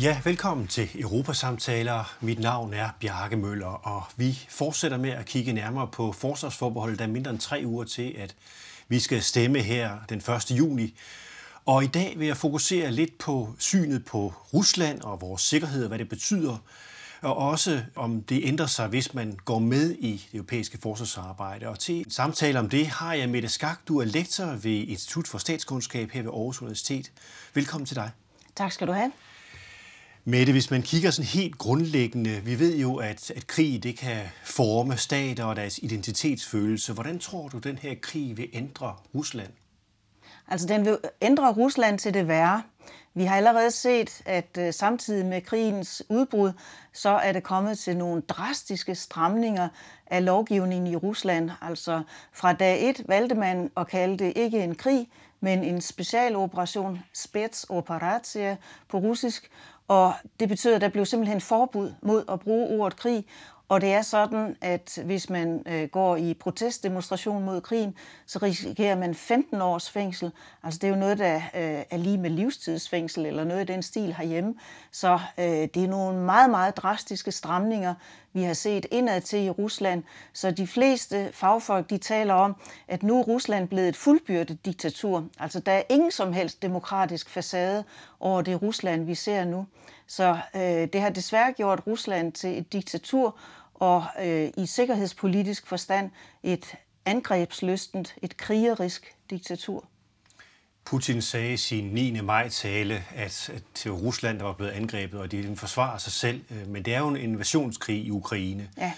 Ja, velkommen til Europasamtaler. Mit navn er Bjarke Møller, og vi fortsætter med at kigge nærmere på forsvarsforbeholdet. Der er mindre end tre uger til, at vi skal stemme her den 1. juni. Og i dag vil jeg fokusere lidt på synet på Rusland og vores sikkerhed og hvad det betyder, og også om det ændrer sig, hvis man går med i det europæiske forsvarsarbejde. Og til en samtale om det har jeg Mette Skak. Du er lektor ved Institut for Statskundskab her ved Aarhus Universitet. Velkommen til dig. Tak skal du have. Mette, hvis man kigger sådan helt grundlæggende, vi ved jo, at, at krig det kan forme stater og deres identitetsfølelse. Hvordan tror du, den her krig vil ændre Rusland? Altså, den vil ændre Rusland til det værre. Vi har allerede set, at øh, samtidig med krigens udbrud, så er det kommet til nogle drastiske stramninger af lovgivningen i Rusland. Altså fra dag et valgte man at kalde det ikke en krig, men en specialoperation, spetsoperatia på russisk, og det betyder, at der blev simpelthen forbud mod at bruge ordet krig, og det er sådan, at hvis man øh, går i protestdemonstration mod krigen, så risikerer man 15 års fængsel. Altså det er jo noget, der øh, er lige med livstidsfængsel eller noget i den stil herhjemme. Så øh, det er nogle meget, meget drastiske stramninger, vi har set indad til i Rusland. Så de fleste fagfolk, de taler om, at nu er Rusland blevet et fuldbyrdet diktatur. Altså der er ingen som helst demokratisk facade over det Rusland, vi ser nu. Så øh, det har desværre gjort Rusland til et diktatur, og øh, i sikkerhedspolitisk forstand et angrebslystent, et krigerisk diktatur. Putin sagde i sin 9. maj-tale, at, at Rusland var blevet angrebet, og de forsvarer sig selv. Øh, men det er jo en invasionskrig i Ukraine. Ja.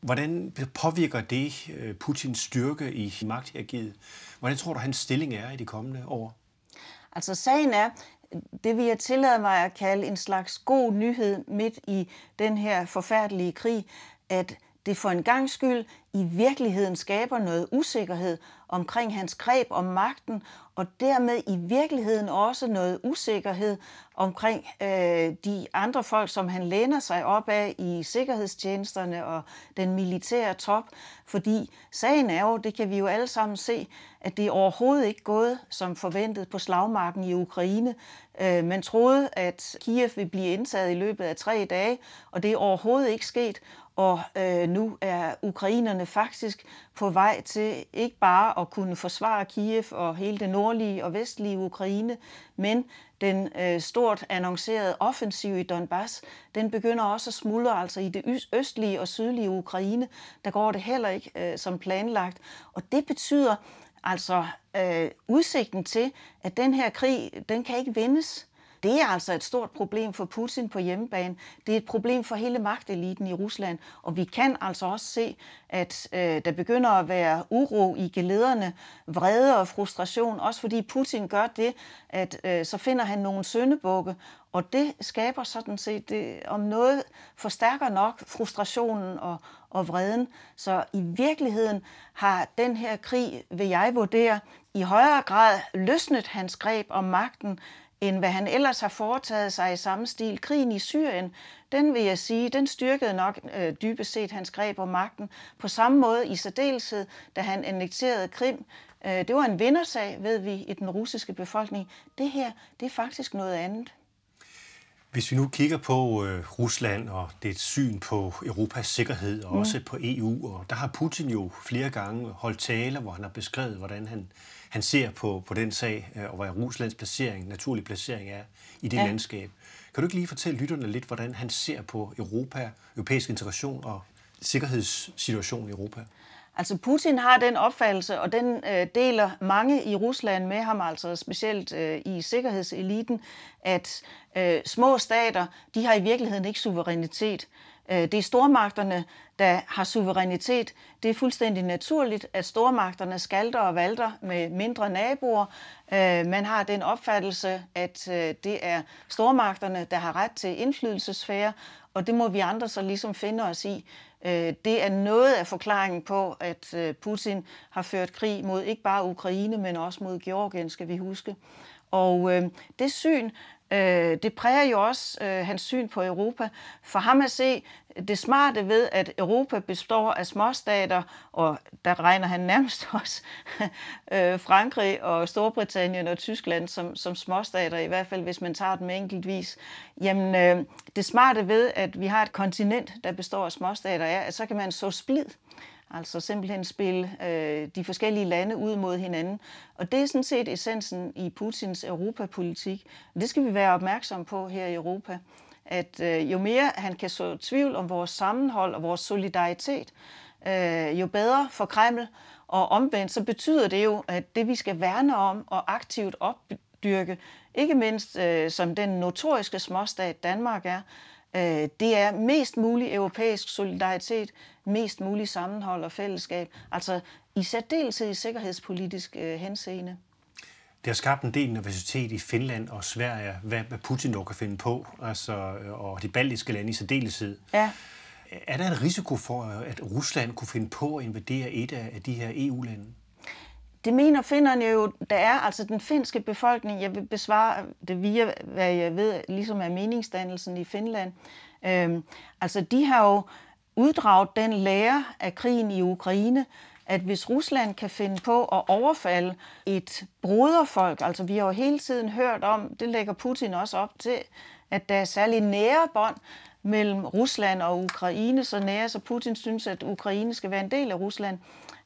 Hvordan påvirker det øh, Putins styrke i magthierarkiet? Hvordan tror du, hans stilling er i de kommende år? Altså sagen er, det vil jeg tillade mig at kalde en slags god nyhed midt i den her forfærdelige krig, at det for en gang skyld i virkeligheden skaber noget usikkerhed omkring hans greb om magten, og dermed i virkeligheden også noget usikkerhed omkring øh, de andre folk, som han læner sig op af i sikkerhedstjenesterne og den militære top. Fordi sagen er jo, det kan vi jo alle sammen se, at det er overhovedet ikke gået som forventet på slagmarken i Ukraine. Øh, man troede, at Kiev ville blive indtaget i løbet af tre dage, og det er overhovedet ikke sket. Og øh, nu er ukrainerne faktisk på vej til ikke bare at kunne forsvare Kiev og hele det nordlige og vestlige Ukraine, men den øh, stort annoncerede offensiv i Donbass, den begynder også at smuldre altså i det østlige og sydlige Ukraine. Der går det heller ikke øh, som planlagt. Og det betyder altså øh, udsigten til, at den her krig, den kan ikke vindes. Det er altså et stort problem for Putin på hjemmebane. Det er et problem for hele magteliten i Rusland. Og vi kan altså også se, at øh, der begynder at være uro i gelederne, vrede og frustration, også fordi Putin gør det, at øh, så finder han nogle søndebukke, og det skaber sådan set, det, om noget forstærker nok frustrationen og, og vreden. Så i virkeligheden har den her krig, vil jeg vurdere, i højere grad løsnet hans greb om magten, end hvad han ellers har foretaget sig i samme stil. Krigen i Syrien, den vil jeg sige, den styrkede nok øh, dybest set hans greb om magten. På samme måde i særdeleshed, da han annekterede Krim. Øh, det var en vindersag, ved vi, i den russiske befolkning. Det her, det er faktisk noget andet. Hvis vi nu kigger på øh, Rusland og det syn på Europas sikkerhed og mm. også på EU, og der har Putin jo flere gange holdt taler, hvor han har beskrevet, hvordan han han ser på, på den sag, øh, og hvad Ruslands placering, naturlig placering er i det ja. landskab. Kan du ikke lige fortælle lytterne lidt, hvordan han ser på Europa, europæisk integration og sikkerhedssituationen i Europa? Altså Putin har den opfattelse, og den øh, deler mange i Rusland med ham, altså specielt øh, i sikkerhedseliten, at øh, små stater, de har i virkeligheden ikke suverænitet. Øh, det er stormagterne, der har suverænitet. Det er fuldstændig naturligt, at stormagterne skalter og valter med mindre naboer. Øh, man har den opfattelse, at øh, det er stormagterne, der har ret til indflydelsesfære, og det må vi andre så ligesom finde os i. Øh, det er noget af forklaringen på, at øh, Putin har ført krig mod ikke bare Ukraine, men også mod Georgien, skal vi huske. Og øh, det syn Øh, det præger jo også øh, hans syn på Europa. For ham at se det smarte ved, at Europa består af småstater, og der regner han nærmest også øh, Frankrig og Storbritannien og Tyskland som, som småstater, i hvert fald hvis man tager dem enkeltvis. Jamen, øh, det smarte ved, at vi har et kontinent, der består af småstater, er, at så kan man så splid. Altså simpelthen spille øh, de forskellige lande ud mod hinanden. Og det er sådan set essensen i Putins europapolitik. Og Det skal vi være opmærksom på her i Europa. At øh, jo mere han kan så tvivl om vores sammenhold og vores solidaritet, øh, jo bedre for Kreml. Og omvendt så betyder det jo, at det vi skal værne om og aktivt opdyrke, ikke mindst øh, som den notoriske småstat Danmark er, det er mest mulig europæisk solidaritet, mest mulig sammenhold og fællesskab, altså i særdeleshed i sikkerhedspolitisk øh, henseende. Det har skabt en del nervøsitet i Finland og Sverige, hvad, hvad Putin dog kan finde på, altså, og de baltiske lande i særdeleshed. Ja. Er der en risiko for, at Rusland kunne finde på at invadere et af de her EU-lande? Det mener finderne jo, der er altså den finske befolkning, jeg vil besvare det via, hvad jeg ved, ligesom er meningsdannelsen i Finland. Øhm, altså de har jo uddraget den lære af krigen i Ukraine, at hvis Rusland kan finde på at overfalde et broderfolk, altså vi har jo hele tiden hørt om, det lægger Putin også op til, at der er særlig nære bånd mellem Rusland og Ukraine, så nære, så Putin synes, at Ukraine skal være en del af Rusland.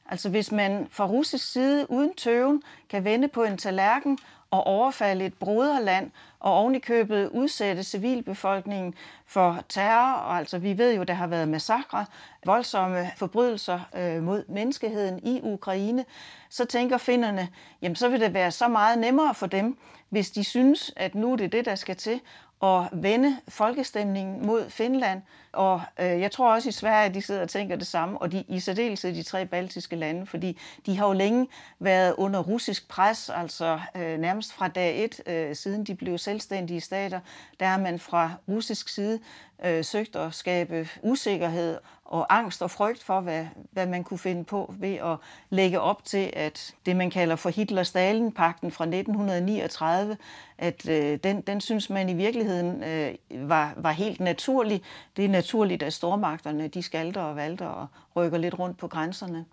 Altså hvis man fra russisk side uden tøven kan vende på en tallerken og overfalde et broderland og ovenikøbet udsætte civilbefolkningen for terror. Og altså, vi ved jo, der har været massakre, voldsomme forbrydelser øh, mod menneskeheden i Ukraine. Så tænker finderne, jamen så vil det være så meget nemmere for dem, hvis de synes, at nu er det det, der skal til, at vende folkestemningen mod Finland. Og øh, jeg tror også i Sverige, at de sidder og tænker det samme, og de, i særdeleshed de tre baltiske lande, fordi de har jo længe været under russisk pres, altså øh, nærmest fra dag et, øh, siden de blev selvstændige stater, der har man fra russisk side øh, søgt at skabe usikkerhed og angst og frygt for, hvad, hvad man kunne finde på ved at lægge op til, at det man kalder for Hitler-Stalin-pakten fra 1939, at øh, den, den synes man i virkeligheden øh, var, var helt naturlig. Det er naturligt, at stormagterne de skalter og valter og rykker lidt rundt på grænserne.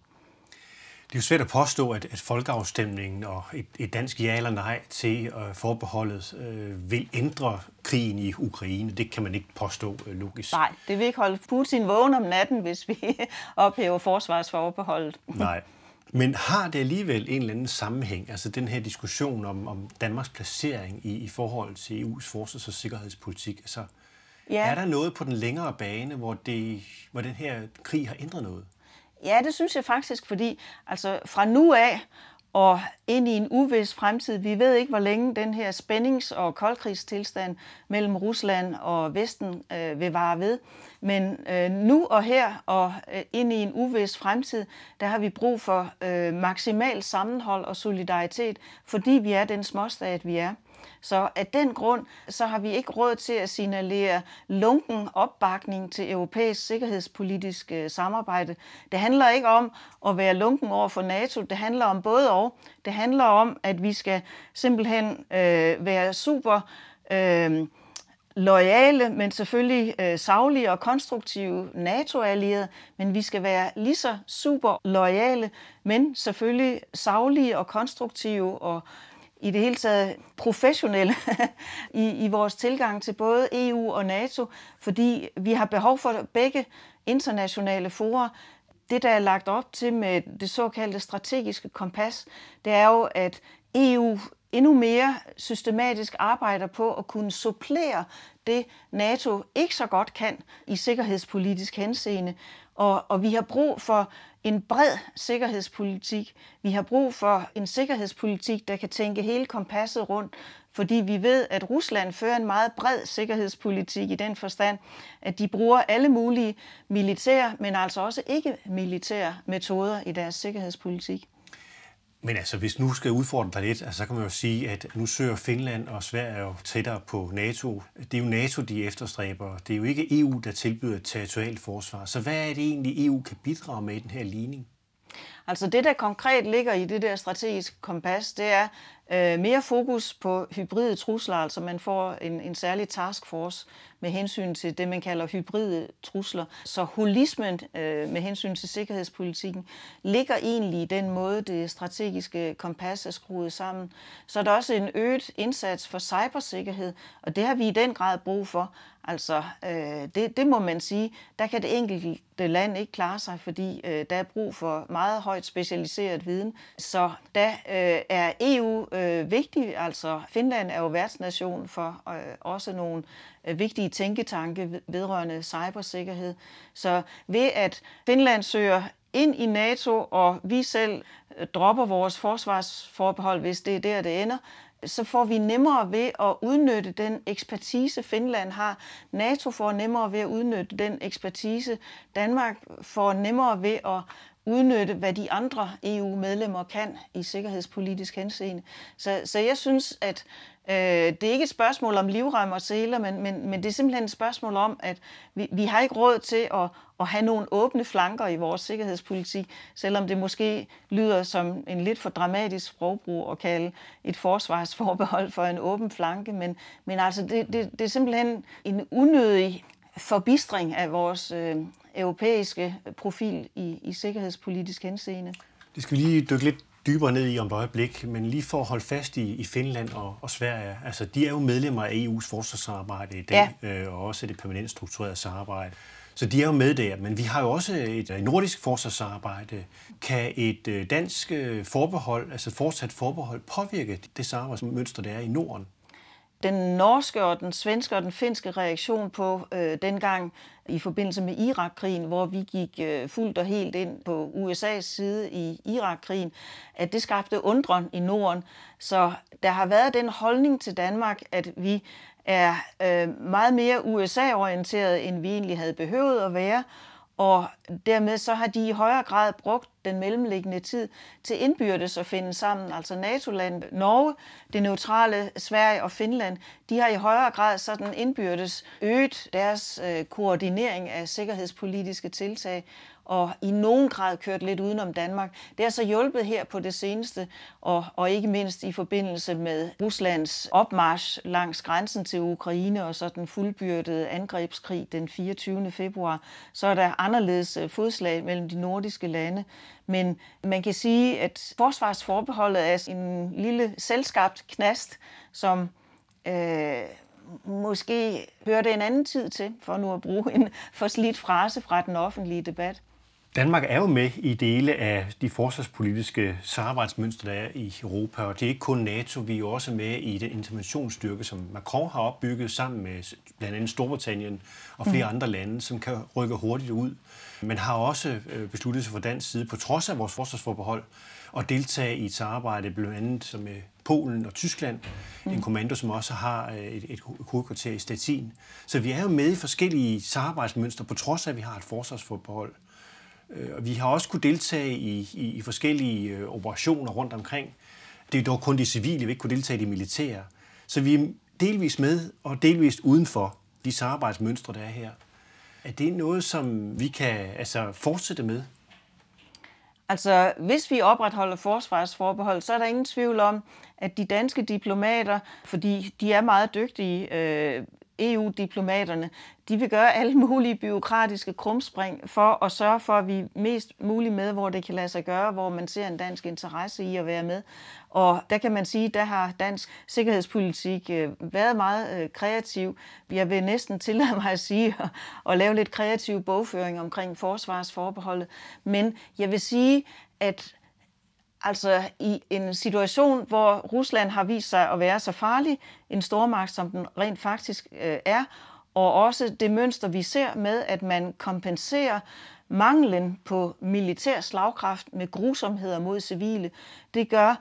Det er jo svært at påstå, at, at folkeafstemningen og et, et dansk ja eller nej til uh, forbeholdet uh, vil ændre krigen i Ukraine. Det kan man ikke påstå uh, logisk. Nej, det vil ikke holde Putin vågen om natten, hvis vi ophæver forsvarsforbeholdet. Nej. Men har det alligevel en eller anden sammenhæng, altså den her diskussion om, om Danmarks placering i, i forhold til EU's forsvars- og sikkerhedspolitik? Altså, ja. Er der noget på den længere bane, hvor, det, hvor den her krig har ændret noget? Ja, det synes jeg faktisk, fordi altså fra nu af og ind i en uvis fremtid, vi ved ikke, hvor længe den her spændings- og koldkrigstilstand mellem Rusland og Vesten øh, vil vare ved. Men øh, nu og her og øh, ind i en uvis fremtid, der har vi brug for øh, maksimal sammenhold og solidaritet, fordi vi er den småstat, vi er. Så af den grund, så har vi ikke råd til at signalere lunken opbakning til europæisk sikkerhedspolitisk øh, samarbejde. Det handler ikke om at være lunken over for NATO, det handler om både og. Det handler om, at vi skal simpelthen øh, være super øh, lojale, men selvfølgelig øh, savlige og konstruktive NATO-allierede, men vi skal være lige så super lojale, men selvfølgelig savlige og konstruktive og i det hele taget professionelle i, i vores tilgang til både EU og NATO, fordi vi har behov for begge internationale forer. Det, der er lagt op til med det såkaldte strategiske kompas, det er jo, at EU endnu mere systematisk arbejder på at kunne supplere det, NATO ikke så godt kan i sikkerhedspolitisk henseende. Og, og vi har brug for en bred sikkerhedspolitik. Vi har brug for en sikkerhedspolitik, der kan tænke hele kompasset rundt, fordi vi ved, at Rusland fører en meget bred sikkerhedspolitik i den forstand, at de bruger alle mulige militære, men altså også ikke militære metoder i deres sikkerhedspolitik. Men altså, hvis nu skal udfordre dig lidt, altså, så kan man jo sige, at nu søger Finland og Sverige jo tættere på NATO. Det er jo NATO, de efterstræber. Det er jo ikke EU, der tilbyder territorialt forsvar. Så hvad er det egentlig, EU kan bidrage med i den her ligning? Altså det, der konkret ligger i det der strategiske kompas, det er øh, mere fokus på hybride trusler, altså man får en, en særlig taskforce med hensyn til det, man kalder hybride trusler. Så holismen øh, med hensyn til sikkerhedspolitikken ligger egentlig i den måde, det strategiske kompas er skruet sammen. Så er der også en øget indsats for cybersikkerhed, og det har vi i den grad brug for. Altså, øh, det, det må man sige, der kan det enkelte land ikke klare sig, fordi øh, der er brug for meget højt specialiseret viden. Så der øh, er EU øh, vigtig, altså Finland er jo værtsnation for øh, også nogle øh, vigtige tænketanke vedrørende cybersikkerhed. Så ved at Finland søger ind i NATO, og vi selv øh, dropper vores forsvarsforbehold, hvis det er der, det ender, så får vi nemmere ved at udnytte den ekspertise, Finland har. NATO får nemmere ved at udnytte den ekspertise. Danmark får nemmere ved at udnytte, hvad de andre EU-medlemmer kan i sikkerhedspolitisk henseende. Så, så jeg synes, at øh, det er ikke et spørgsmål om livrem og seler, men, men, men det er simpelthen et spørgsmål om, at vi, vi har ikke råd til at, at have nogle åbne flanker i vores sikkerhedspolitik, selvom det måske lyder som en lidt for dramatisk sprogbrug at kalde et forsvarsforbehold for en åben flanke, men, men altså det, det, det er simpelthen en unødig forbistring af vores øh, europæiske profil i, i sikkerhedspolitisk henseende. Det skal vi lige dykke lidt dybere ned i om et øjeblik, men lige for at holde fast i, i Finland og, og Sverige, altså de er jo medlemmer af EU's forsvarssamarbejde i dag, ja. øh, og også det permanent strukturerede samarbejde. Så de er jo med der, men vi har jo også et nordisk forsvarssamarbejde. Kan et øh, dansk øh, forbehold, altså fortsat forbehold, påvirke det samarbejdsmønster, der er i Norden? Den norske og den svenske og den finske reaktion på øh, dengang i forbindelse med Irakkrigen, hvor vi gik øh, fuldt og helt ind på USA's side i Irakkrigen, at det skabte undren i Norden. Så der har været den holdning til Danmark, at vi er øh, meget mere USA-orienteret, end vi egentlig havde behøvet at være, og dermed så har de i højere grad brugt den mellemliggende tid til indbyrdes at finde sammen. Altså NATO-land, Norge, det neutrale Sverige og Finland, de har i højere grad sådan indbyrdes øget deres øh, koordinering af sikkerhedspolitiske tiltag, og i nogen grad kørt lidt udenom Danmark. Det har så hjulpet her på det seneste, og, og ikke mindst i forbindelse med Ruslands opmarsch langs grænsen til Ukraine og så den fuldbyrdede angrebskrig den 24. februar, så er der anderledes øh, fodslag mellem de nordiske lande. Men man kan sige, at forsvarsforbeholdet er en lille selskabt knast, som øh, måske hører det en anden tid til, for nu at bruge en forslidt frase fra den offentlige debat. Danmark er jo med i dele af de forsvarspolitiske samarbejdsmønstre, der er i Europa, og det er ikke kun NATO, vi er også med i den interventionsstyrke, som Macron har opbygget sammen med blandt andet Storbritannien og flere mm. andre lande, som kan rykke hurtigt ud. Men har også øh, besluttet sig fra dansk side, på trods af vores forsvarsforbehold, at deltage i et samarbejde blandt andet med Polen og Tyskland, mm. en kommando, som også har øh, et, et hovedkvarter i Stettin. Så vi er jo med i forskellige samarbejdsmønstre, på trods af, at vi har et forsvarsforbehold. Øh, Øh, vi har også kunne deltage i, i, i forskellige øh, operationer rundt omkring. Det er dog kun de civile, vi ikke kunne deltage i de militære. Så vi er delvis med og delvis udenfor de samarbejdsmønstre, der er her. Er det noget, som vi kan altså, fortsætte med? Altså, hvis vi opretholder forsvarsforbehold, så er der ingen tvivl om, at de danske diplomater, fordi de er meget dygtige, øh, EU-diplomaterne, de vil gøre alle mulige byråkratiske krumspring for at sørge for, at vi er mest muligt med, hvor det kan lade sig gøre, hvor man ser en dansk interesse i at være med. Og der kan man sige, der har dansk sikkerhedspolitik øh, været meget øh, kreativ. Jeg vil næsten tillade mig at sige at, at lave lidt kreativ bogføring omkring forsvarsforbeholdet. Men jeg vil sige, at Altså i en situation, hvor Rusland har vist sig at være så farlig, en stormagt, som den rent faktisk øh, er, og også det mønster, vi ser med, at man kompenserer manglen på militær slagkraft med grusomheder mod civile, det gør,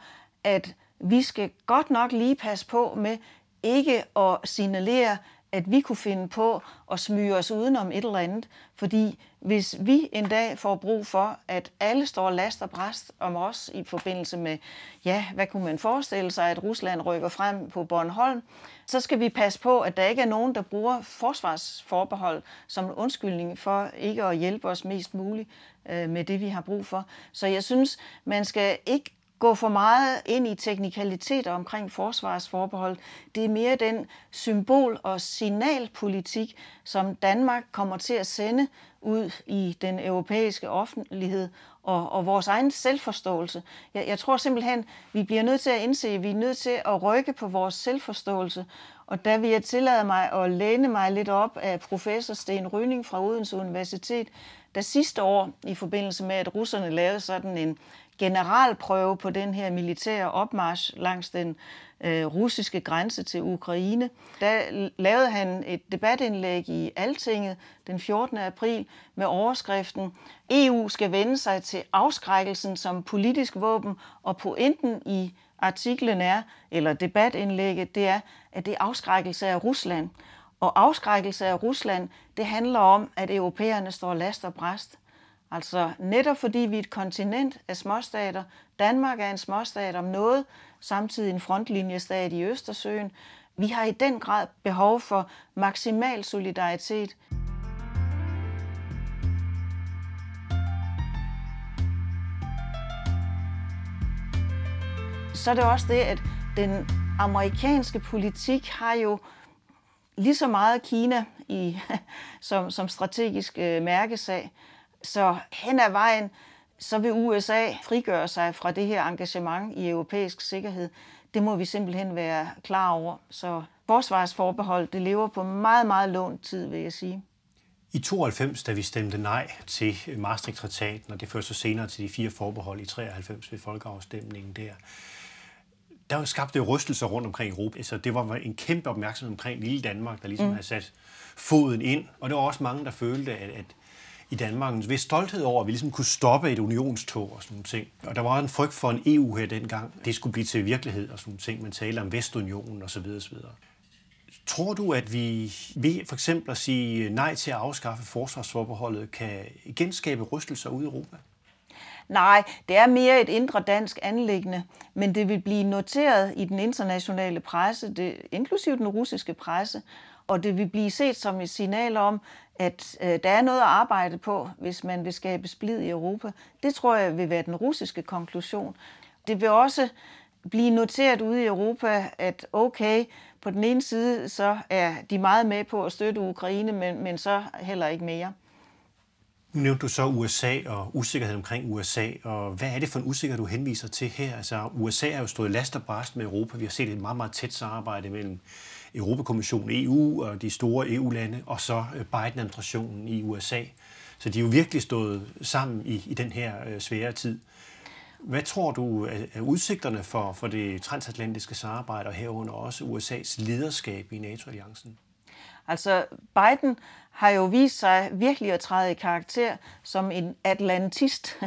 at vi skal godt nok lige passe på med ikke at signalere, at vi kunne finde på at smyge os udenom et eller andet. Fordi hvis vi en dag får brug for, at alle står last og bræst om os i forbindelse med, ja, hvad kunne man forestille sig, at Rusland rykker frem på Bornholm, så skal vi passe på, at der ikke er nogen, der bruger forsvarsforbehold som undskyldning for ikke at hjælpe os mest muligt øh, med det, vi har brug for. Så jeg synes, man skal ikke gå for meget ind i teknikaliteter omkring forsvarsforbehold. Det er mere den symbol- og signalpolitik, som Danmark kommer til at sende ud i den europæiske offentlighed og, og vores egen selvforståelse. Jeg, jeg tror simpelthen, vi bliver nødt til at indse, at vi er nødt til at rykke på vores selvforståelse. Og der vil jeg tillade mig at læne mig lidt op af professor Sten Ryning fra Odense Universitet, der sidste år, i forbindelse med at russerne lavede sådan en generalprøve på den her militære opmarsch langs den øh, russiske grænse til Ukraine. Der lavede han et debatindlæg i Altinget den 14. april med overskriften EU skal vende sig til afskrækkelsen som politisk våben, og pointen i artiklen er, eller debatindlægget, det er, at det er afskrækkelse af Rusland. Og afskrækkelse af Rusland, det handler om, at europæerne står last og bræst. Altså netop fordi vi er et kontinent af småstater, Danmark er en småstat om noget, samtidig en frontlinjestat i Østersøen, vi har i den grad behov for maksimal solidaritet. Så er det også det, at den amerikanske politik har jo lige så meget Kina i, som, som strategisk øh, mærkesag. Så hen ad vejen, så vil USA frigøre sig fra det her engagement i europæisk sikkerhed. Det må vi simpelthen være klar over. Så forsvarsforbehold, det lever på meget, meget lånt tid, vil jeg sige. I 92, da vi stemte nej til Maastricht-traktaten, og det førte så senere til de fire forbehold i 93 ved folkeafstemningen der, der skabte rystelser rundt omkring Europa. Så altså, det var en kæmpe opmærksomhed omkring lille Danmark, der ligesom mm. havde sat foden ind. Og der var også mange, der følte, at, at i Danmark en vis stolthed over, at vi ligesom kunne stoppe et unionstog og sådan nogle ting. Og der var en frygt for en EU her dengang. Det skulle blive til virkelighed og sådan nogle ting. Man taler om Vestunionen osv. osv. Tror du, at vi ved for eksempel at sige nej til at afskaffe forsvarsforbeholdet, kan genskabe rystelser ude i Europa? Nej, det er mere et indre dansk anlæggende, men det vil blive noteret i den internationale presse, det, inklusive den russiske presse, og det vil blive set som et signal om, at øh, der er noget at arbejde på, hvis man vil skabe splid i Europa. Det tror jeg vil være den russiske konklusion. Det vil også blive noteret ude i Europa, at okay, på den ene side, så er de meget med på at støtte Ukraine, men, men så heller ikke mere. Nu nævnte du så USA og usikkerhed omkring USA, og hvad er det for en usikkerhed, du henviser til her? Altså, USA er jo stået last og bræst med Europa. Vi har set et meget, meget tæt samarbejde mellem Europakommissionen, EU og de store EU-lande, og så øh, Biden-administrationen i USA. Så de er jo virkelig stået sammen i, i den her øh, svære tid. Hvad tror du øh, er udsigterne for, for det transatlantiske samarbejde, og herunder også USA's lederskab i NATO-alliancen? Altså, Biden har jo vist sig virkelig at træde i karakter som en atlantist.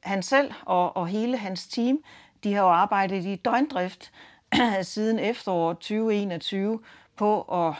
Han selv og, og hele hans team, de har jo arbejdet i døgndrift siden efteråret 2021 på at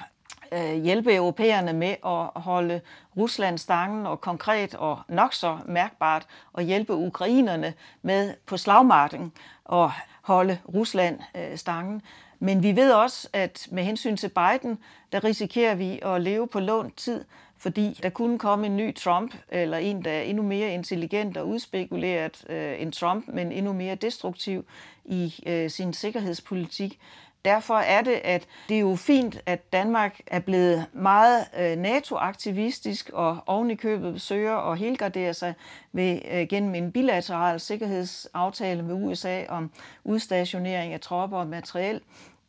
øh, hjælpe europæerne med at holde Rusland stangen, og konkret og nok så mærkbart at hjælpe ukrainerne med på slagmarken og holde Rusland øh, stangen. Men vi ved også, at med hensyn til Biden, der risikerer vi at leve på lånt tid, fordi der kunne komme en ny Trump, eller en, der er endnu mere intelligent og udspekuleret øh, end Trump, men endnu mere destruktiv i øh, sin sikkerhedspolitik. Derfor er det, at det er jo fint, at Danmark er blevet meget øh, NATO-aktivistisk og oven i købet søger og helgardere sig ved, øh, gennem en bilateral sikkerhedsaftale med USA om udstationering af tropper og materiel.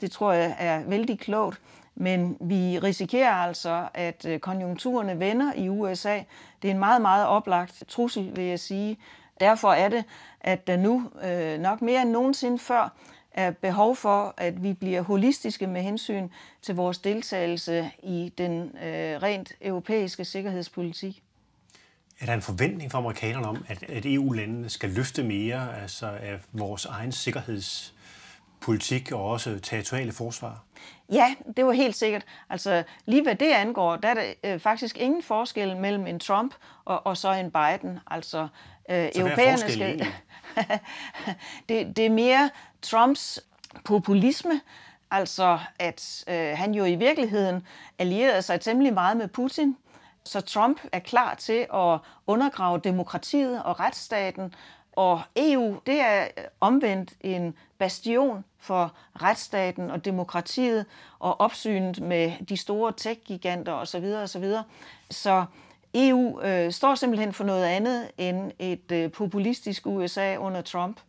Det tror jeg er vældig klogt. Men vi risikerer altså, at øh, konjunkturerne vender i USA. Det er en meget, meget oplagt trussel, vil jeg sige. Derfor er det, at der nu øh, nok mere end nogensinde før er behov for, at vi bliver holistiske med hensyn til vores deltagelse i den øh, rent europæiske sikkerhedspolitik. Er der en forventning fra amerikanerne om, at, at EU-landene skal løfte mere altså af vores egen sikkerhedspolitik og også territoriale forsvar? Ja, det var helt sikkert. Altså lige hvad det angår, der er der øh, faktisk ingen forskel mellem en Trump og, og så en Biden. Altså øh, så europæerne skal... det, det er mere Trumps populisme, altså at øh, han jo i virkeligheden allierede sig temmelig meget med Putin, så Trump er klar til at undergrave demokratiet og retsstaten, og EU, det er omvendt en bastion for retsstaten og demokratiet og opsynet med de store tech-giganter osv. osv. Så EU øh, står simpelthen for noget andet end et øh, populistisk USA under Trump.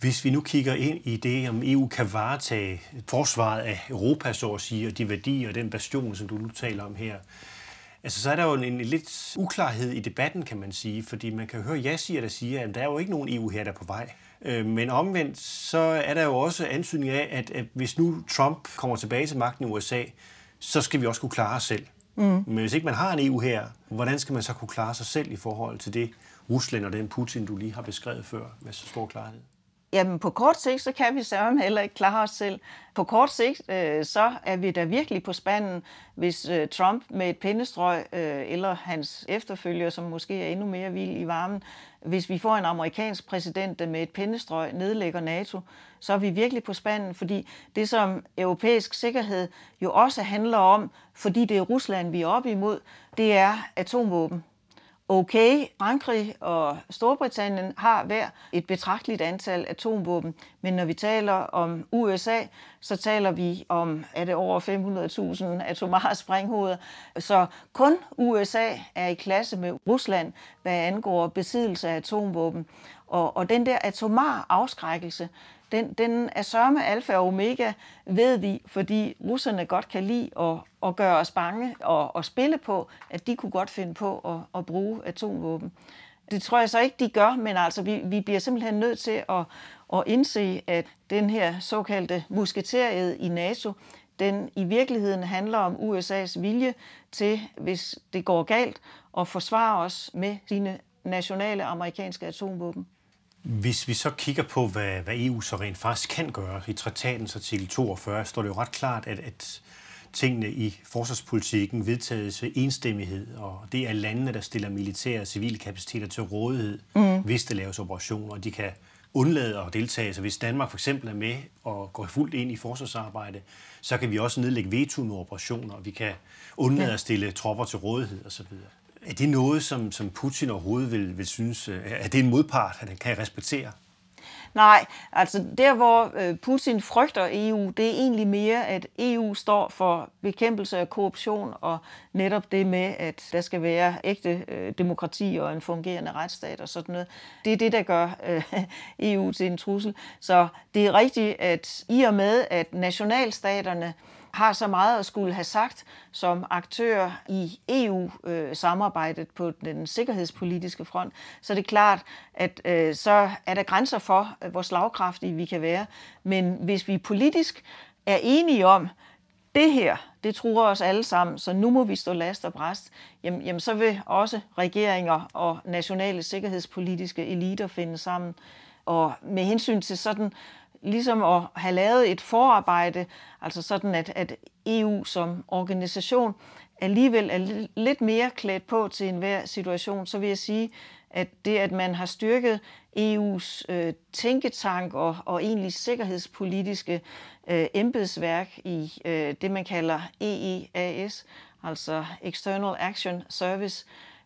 Hvis vi nu kigger ind i det, om EU kan varetage forsvaret af Europa, så at sige, og de værdier og den bastion, som du nu taler om her, Altså, så er der jo en, en lidt uklarhed i debatten, kan man sige, fordi man kan høre ja siger, der siger, at der er jo ikke nogen EU her, der er på vej. Øh, men omvendt, så er der jo også ansynning af, at, at hvis nu Trump kommer tilbage til magten i USA, så skal vi også kunne klare os selv. Mm. Men hvis ikke man har en EU her, hvordan skal man så kunne klare sig selv i forhold til det Rusland og den Putin, du lige har beskrevet før med så stor klarhed? Jamen på kort sigt, så kan vi sørge heller ikke klare os selv. På kort sigt, øh, så er vi da virkelig på spanden, hvis øh, Trump med et pindestrøg, øh, eller hans efterfølger, som måske er endnu mere vild i varmen, hvis vi får en amerikansk præsident, der med et pindestrøg nedlægger NATO, så er vi virkelig på spanden, fordi det, som europæisk sikkerhed jo også handler om, fordi det er Rusland, vi er oppe imod, det er atomvåben. Okay, Frankrig og Storbritannien har hver et betragteligt antal atomvåben, men når vi taler om USA, så taler vi om, er det over 500.000 atomare sprænghoveder. Så kun USA er i klasse med Rusland, hvad angår besiddelse af atomvåben. Og, og den der atomar afskrækkelse, den, den er sørme alfa og omega, ved vi, fordi russerne godt kan lide at, at gøre os bange og, og spille på, at de kunne godt finde på at, at bruge atomvåben. Det tror jeg så ikke, de gør, men altså, vi, vi bliver simpelthen nødt til at, at indse, at den her såkaldte musketeriet i NATO, den i virkeligheden handler om USA's vilje til, hvis det går galt, at forsvare os med sine nationale amerikanske atomvåben. Hvis vi så kigger på, hvad, hvad EU så rent faktisk kan gøre, i traktatens artikel 42 står det jo ret klart, at, at tingene i forsvarspolitikken vedtages ved enstemmighed, og det er landene, der stiller militære og civile kapaciteter til rådighed, mm. hvis der laves operationer, og de kan undlade at deltage. Så hvis Danmark for eksempel er med og går fuldt ind i forsvarsarbejde, så kan vi også nedlægge veto med operationer, og vi kan undlade at stille tropper til rådighed osv. Er det noget, som, som Putin overhovedet vil, vil synes, øh, er det en modpart, han kan respektere? Nej, altså der, hvor øh, Putin frygter EU, det er egentlig mere, at EU står for bekæmpelse af korruption og netop det med, at der skal være ægte øh, demokrati og en fungerende retsstat og sådan noget. Det er det, der gør øh, EU til en trussel. Så det er rigtigt, at i og med, at nationalstaterne har så meget at skulle have sagt som aktør i EU-samarbejdet på den sikkerhedspolitiske front, så er det klart, at øh, så er der grænser for, øh, hvor slagkraftige vi kan være. Men hvis vi politisk er enige om, det her, det tror os alle sammen, så nu må vi stå last og bræst, jamen, jamen så vil også regeringer og nationale sikkerhedspolitiske eliter finde sammen. Og med hensyn til sådan ligesom at have lavet et forarbejde, altså sådan at, at EU som organisation alligevel er lidt mere klædt på til enhver situation, så vil jeg sige, at det, at man har styrket EU's øh, tænketank og, og egentlig sikkerhedspolitiske øh, embedsværk i øh, det, man kalder EEAS, altså External Action Service,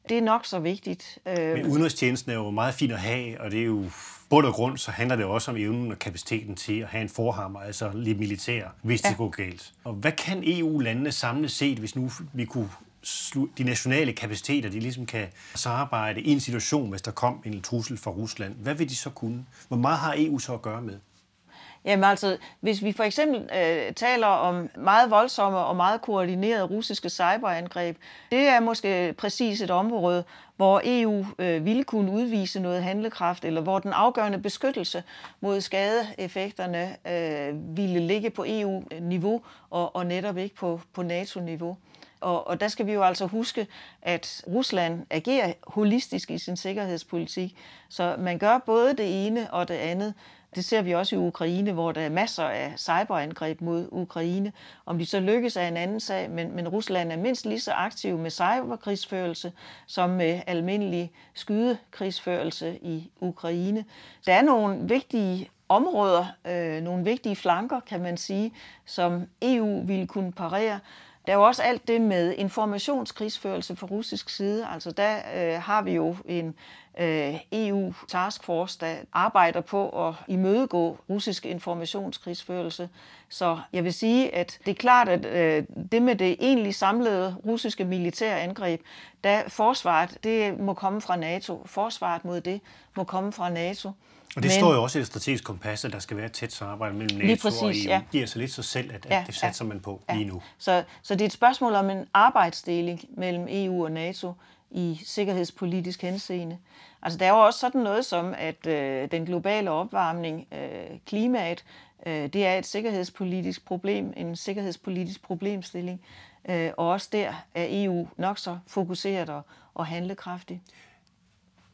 det er nok så vigtigt. Øh, Men udenrigstjenesten er jo meget fin at have, og det er jo bund og grund, så handler det også om evnen og kapaciteten til at have en forhammer, altså lidt militær, hvis ja. det går galt. Og hvad kan EU-landene samlet set, hvis nu vi kunne de nationale kapaciteter, de ligesom kan samarbejde i en situation, hvis der kom en trussel fra Rusland. Hvad vil de så kunne? Hvor meget har EU så at gøre med? Jamen altså, hvis vi for eksempel øh, taler om meget voldsomme og meget koordinerede russiske cyberangreb, det er måske præcis et område, hvor EU øh, ville kunne udvise noget handlekraft, eller hvor den afgørende beskyttelse mod skadeeffekterne øh, ville ligge på EU-niveau, og, og netop ikke på, på NATO-niveau. Og, og der skal vi jo altså huske, at Rusland agerer holistisk i sin sikkerhedspolitik, så man gør både det ene og det andet. Det ser vi også i Ukraine, hvor der er masser af cyberangreb mod Ukraine. Om de så lykkes er en anden sag, men, men Rusland er mindst lige så aktiv med cyberkrigsførelse som med almindelig skydekrigsførelse i Ukraine. Der er nogle vigtige områder, øh, nogle vigtige flanker, kan man sige, som EU ville kunne parere. Der er jo også alt det med informationskrigsførelse fra russisk side. Altså der øh, har vi jo en EU-taskforce, der arbejder på at imødegå russisk informationskrigsførelse. Så jeg vil sige, at det er klart, at øh, det med det egentlig samlede russiske militære angreb, der forsvaret, det må komme fra NATO. Forsvaret mod det må komme fra NATO. Og det Men, står jo også i det strategiske kompas, at der skal være et tæt samarbejde mellem NATO præcis, og EU. Ja. giver sig lidt sig selv, at, ja, at det satser ja, man på ja. lige nu. Så, så det er et spørgsmål om en arbejdsdeling mellem EU og NATO i sikkerhedspolitisk henseende. Altså der er jo også sådan noget som, at øh, den globale opvarmning, øh, klimaet, øh, det er et sikkerhedspolitisk problem, en sikkerhedspolitisk problemstilling. Øh, og også der er EU nok så fokuseret og, og handlekraftig.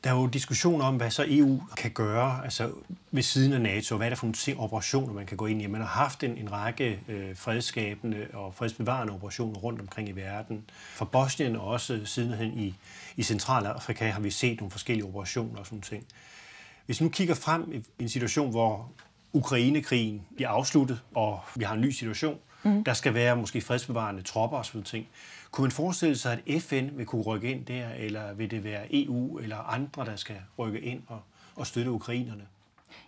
Der er jo diskussioner om, hvad så EU kan gøre altså ved siden af NATO. Hvad er det for nogle operationer, man kan gå ind i? Man har haft en, en række øh, fredsskabende og fredsbevarende operationer rundt omkring i verden. For Bosnien og også sidenhen i, i Centralafrika har vi set nogle forskellige operationer og sådan ting. Hvis vi nu kigger frem i en situation, hvor Ukrainekrigen bliver afsluttet, og vi har en ny situation, mm. der skal være måske fredsbevarende tropper og sådan ting. Kunne man forestille sig, at FN vil kunne rykke ind der, eller vil det være EU eller andre, der skal rykke ind og, og støtte ukrainerne?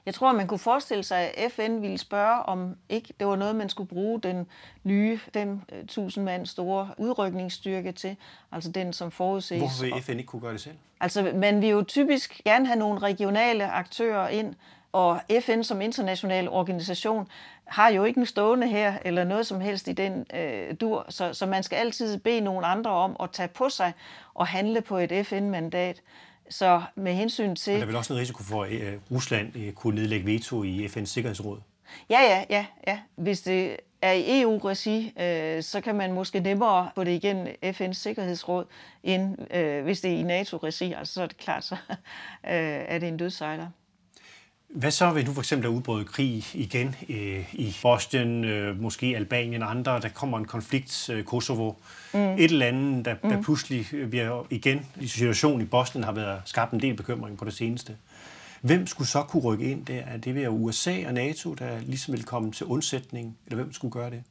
Jeg tror, man kunne forestille sig, at FN ville spørge, om ikke det var noget, man skulle bruge den nye 5.000 mand store udrykningsstyrke til, altså den, som forudses. Hvorfor vil FN ikke kunne gøre det selv? Altså, man vil jo typisk gerne have nogle regionale aktører ind, og FN som international organisation har jo ikke en stående her, eller noget som helst i den øh, dur, så, så man skal altid bede nogle andre om at tage på sig og handle på et FN-mandat. Så med hensyn til... Og der er vel også en risiko for, at øh, Rusland øh, kunne nedlægge veto i FN's Sikkerhedsråd? Ja, ja, ja. ja. Hvis det er i EU-regi, øh, så kan man måske nemmere få det igen FN's Sikkerhedsråd, end øh, hvis det er i NATO-regi. Altså så er det klart, så øh, er det en dødsejler. Hvad så, hvis nu for eksempel er udbrudt krig igen øh, i Bosnien, øh, måske Albanien og andre, der kommer en konflikt, øh, Kosovo, mm. et eller andet, der, der mm. pludselig bliver igen, i situationen i Bosnien har været skabt en del bekymring på det seneste. Hvem skulle så kunne rykke ind der? Er det ved USA og NATO, der ligesom vil komme til undsætning, eller hvem skulle gøre det?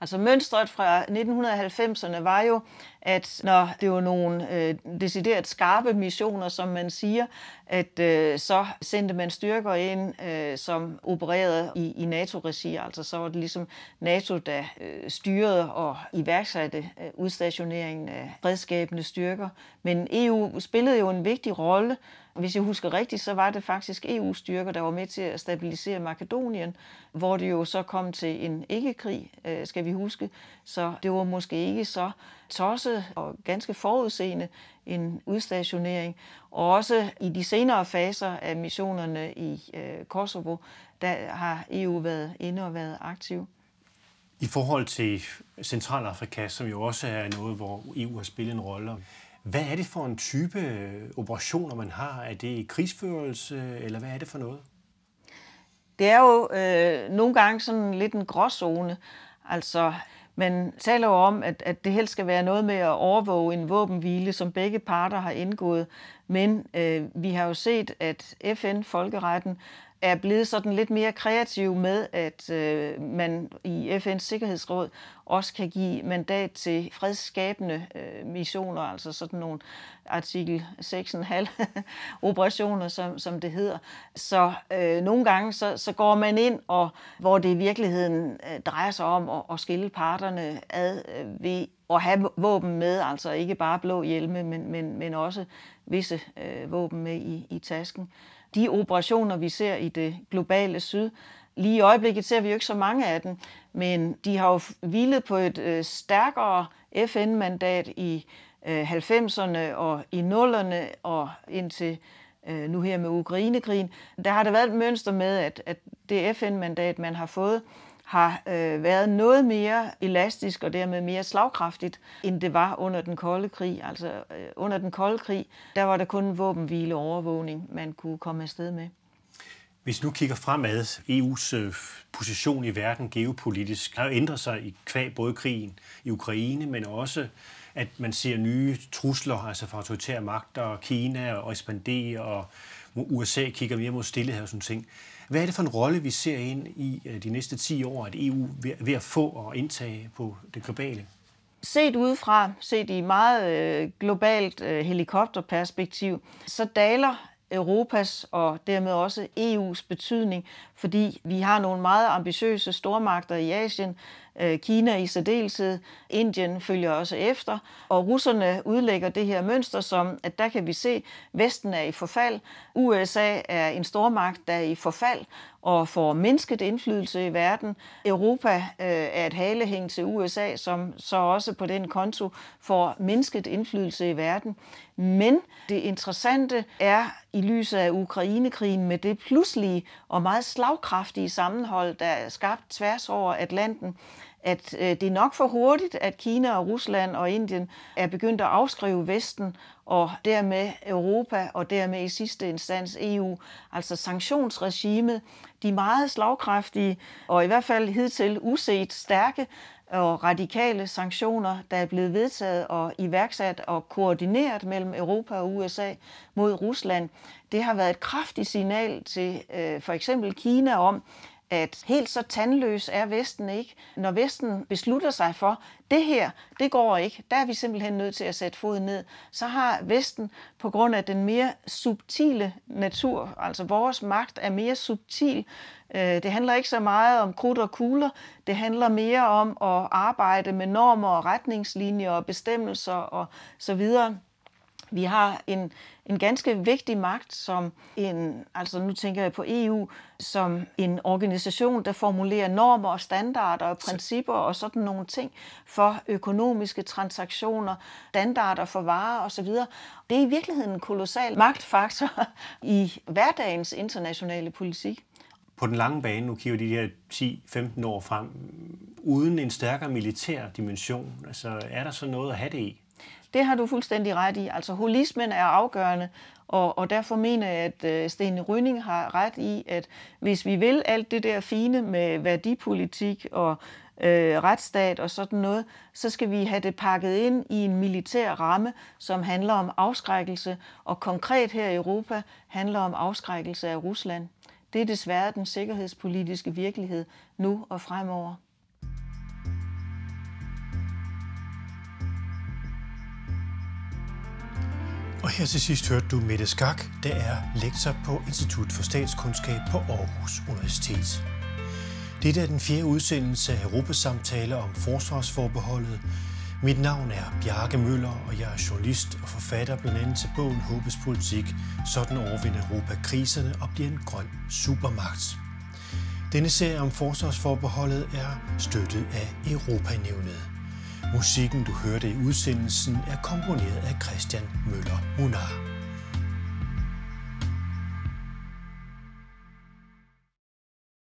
Altså mønstret fra 1990'erne var jo, at når det var nogle øh, decideret skarpe missioner, som man siger, at øh, så sendte man styrker ind, øh, som opererede i, i NATO-regi. Altså så var det ligesom NATO, der øh, styrede og iværksatte øh, udstationeringen af fredskabende styrker. Men EU spillede jo en vigtig rolle. Hvis jeg husker rigtigt, så var det faktisk EU-styrker, der var med til at stabilisere Makedonien, hvor det jo så kom til en ikke-krig, øh, skal vi huske. Så det var måske ikke så tosset og ganske forudseende en udstationering. Og også i de senere faser af missionerne i øh, Kosovo, der har EU været inde og været aktiv. I forhold til Centralafrika, som jo også er noget, hvor EU har spillet en rolle, hvad er det for en type øh, operationer, man har? Er det krigsførelse, eller hvad er det for noget? Det er jo øh, nogle gange sådan lidt en gråzone. Altså, man taler jo om, at, at det helst skal være noget med at overvåge en våbenhvile, som begge parter har indgået. Men øh, vi har jo set, at FN, folkeretten, er blevet sådan lidt mere kreativ med, at øh, man i FN's Sikkerhedsråd også kan give mandat til fredsskabende øh, missioner, altså sådan nogle artikel 6,5 operationer, som, som det hedder. Så øh, nogle gange så, så går man ind, og hvor det i virkeligheden øh, drejer sig om at, at skille parterne ad øh, ved at have våben med, altså ikke bare blå hjelme, men, men, men også visse øh, våben med i, i tasken de operationer, vi ser i det globale syd. Lige i øjeblikket ser vi jo ikke så mange af dem, men de har jo hvilet på et øh, stærkere FN-mandat i øh, 90'erne og i 0'erne og indtil øh, nu her med Ukrainekrigen. Der har der været et mønster med, at, at det FN-mandat, man har fået, har øh, været noget mere elastisk og dermed mere slagkraftigt, end det var under den kolde krig. Altså øh, under den kolde krig, der var der kun våbenhvile overvågning, man kunne komme afsted med. Hvis nu kigger fremad, EU's øh, position i verden geopolitisk har ændret sig i kvæg både krigen i Ukraine, men også at man ser nye trusler, altså fra autoritære magter, Kina og ekspanderer, og USA kigger mere mod stillehed og sådan ting. Hvad er det for en rolle, vi ser ind i øh, de næste 10 år, at EU er ved at få og indtage på det globale? Set udefra, set i meget øh, globalt øh, helikopterperspektiv, så daler Europas og dermed også EU's betydning, fordi vi har nogle meget ambitiøse stormagter i Asien, Øh, Kina i særdeleshed, Indien følger også efter, og russerne udlægger det her mønster som, at der kan vi se, at Vesten er i forfald, USA er en stormagt, der er i forfald, og får mindsket indflydelse i verden. Europa øh, er et halehæng til USA, som så også på den konto får mindsket indflydelse i verden. Men det interessante er i lyset af Ukrainekrigen med det pludselige og meget slagkraftige sammenhold, der er skabt tværs over Atlanten, at øh, det er nok for hurtigt, at Kina og Rusland og Indien er begyndt at afskrive Vesten og dermed Europa og dermed i sidste instans EU, altså sanktionsregimet, de meget slagkraftige og i hvert fald hidtil uset stærke og radikale sanktioner, der er blevet vedtaget og iværksat og koordineret mellem Europa og USA mod Rusland, det har været et kraftigt signal til øh, for eksempel Kina om, at helt så tandløs er Vesten ikke. Når Vesten beslutter sig for, det her, det går ikke, der er vi simpelthen nødt til at sætte foden ned, så har Vesten på grund af den mere subtile natur, altså vores magt er mere subtil, øh, det handler ikke så meget om krudt og kugler, det handler mere om at arbejde med normer og retningslinjer og bestemmelser og så videre. Vi har en, en ganske vigtig magt som en, altså nu tænker jeg på EU, som en organisation, der formulerer normer og standarder og principper og sådan nogle ting for økonomiske transaktioner, standarder for varer osv. Det er i virkeligheden en kolossal magtfaktor i hverdagens internationale politik. På den lange bane, nu kigger de her 10-15 år frem, uden en stærkere militær dimension, altså er der så noget at have det i? Det har du fuldstændig ret i. Altså holismen er afgørende, og, og derfor mener jeg, at øh, Stine Rønning har ret i, at hvis vi vil alt det der fine med værdipolitik og øh, retsstat og sådan noget, så skal vi have det pakket ind i en militær ramme, som handler om afskrækkelse, og konkret her i Europa handler om afskrækkelse af Rusland. Det er desværre den sikkerhedspolitiske virkelighed nu og fremover. Og her til sidst hørte du Mette Skak, der er lektor på Institut for Statskundskab på Aarhus Universitet. Dette er den fjerde udsendelse af Europasamtaler om forsvarsforbeholdet. Mit navn er Bjarke Møller, og jeg er journalist og forfatter blandt andet til bogen Håbes Politik. Sådan overvinder Europa kriserne og bliver en grøn supermagt. Denne serie om forsvarsforbeholdet er støttet af Europanævnet. Musikken, du hørte i udsendelsen, er komponeret af Christian Møller Munar.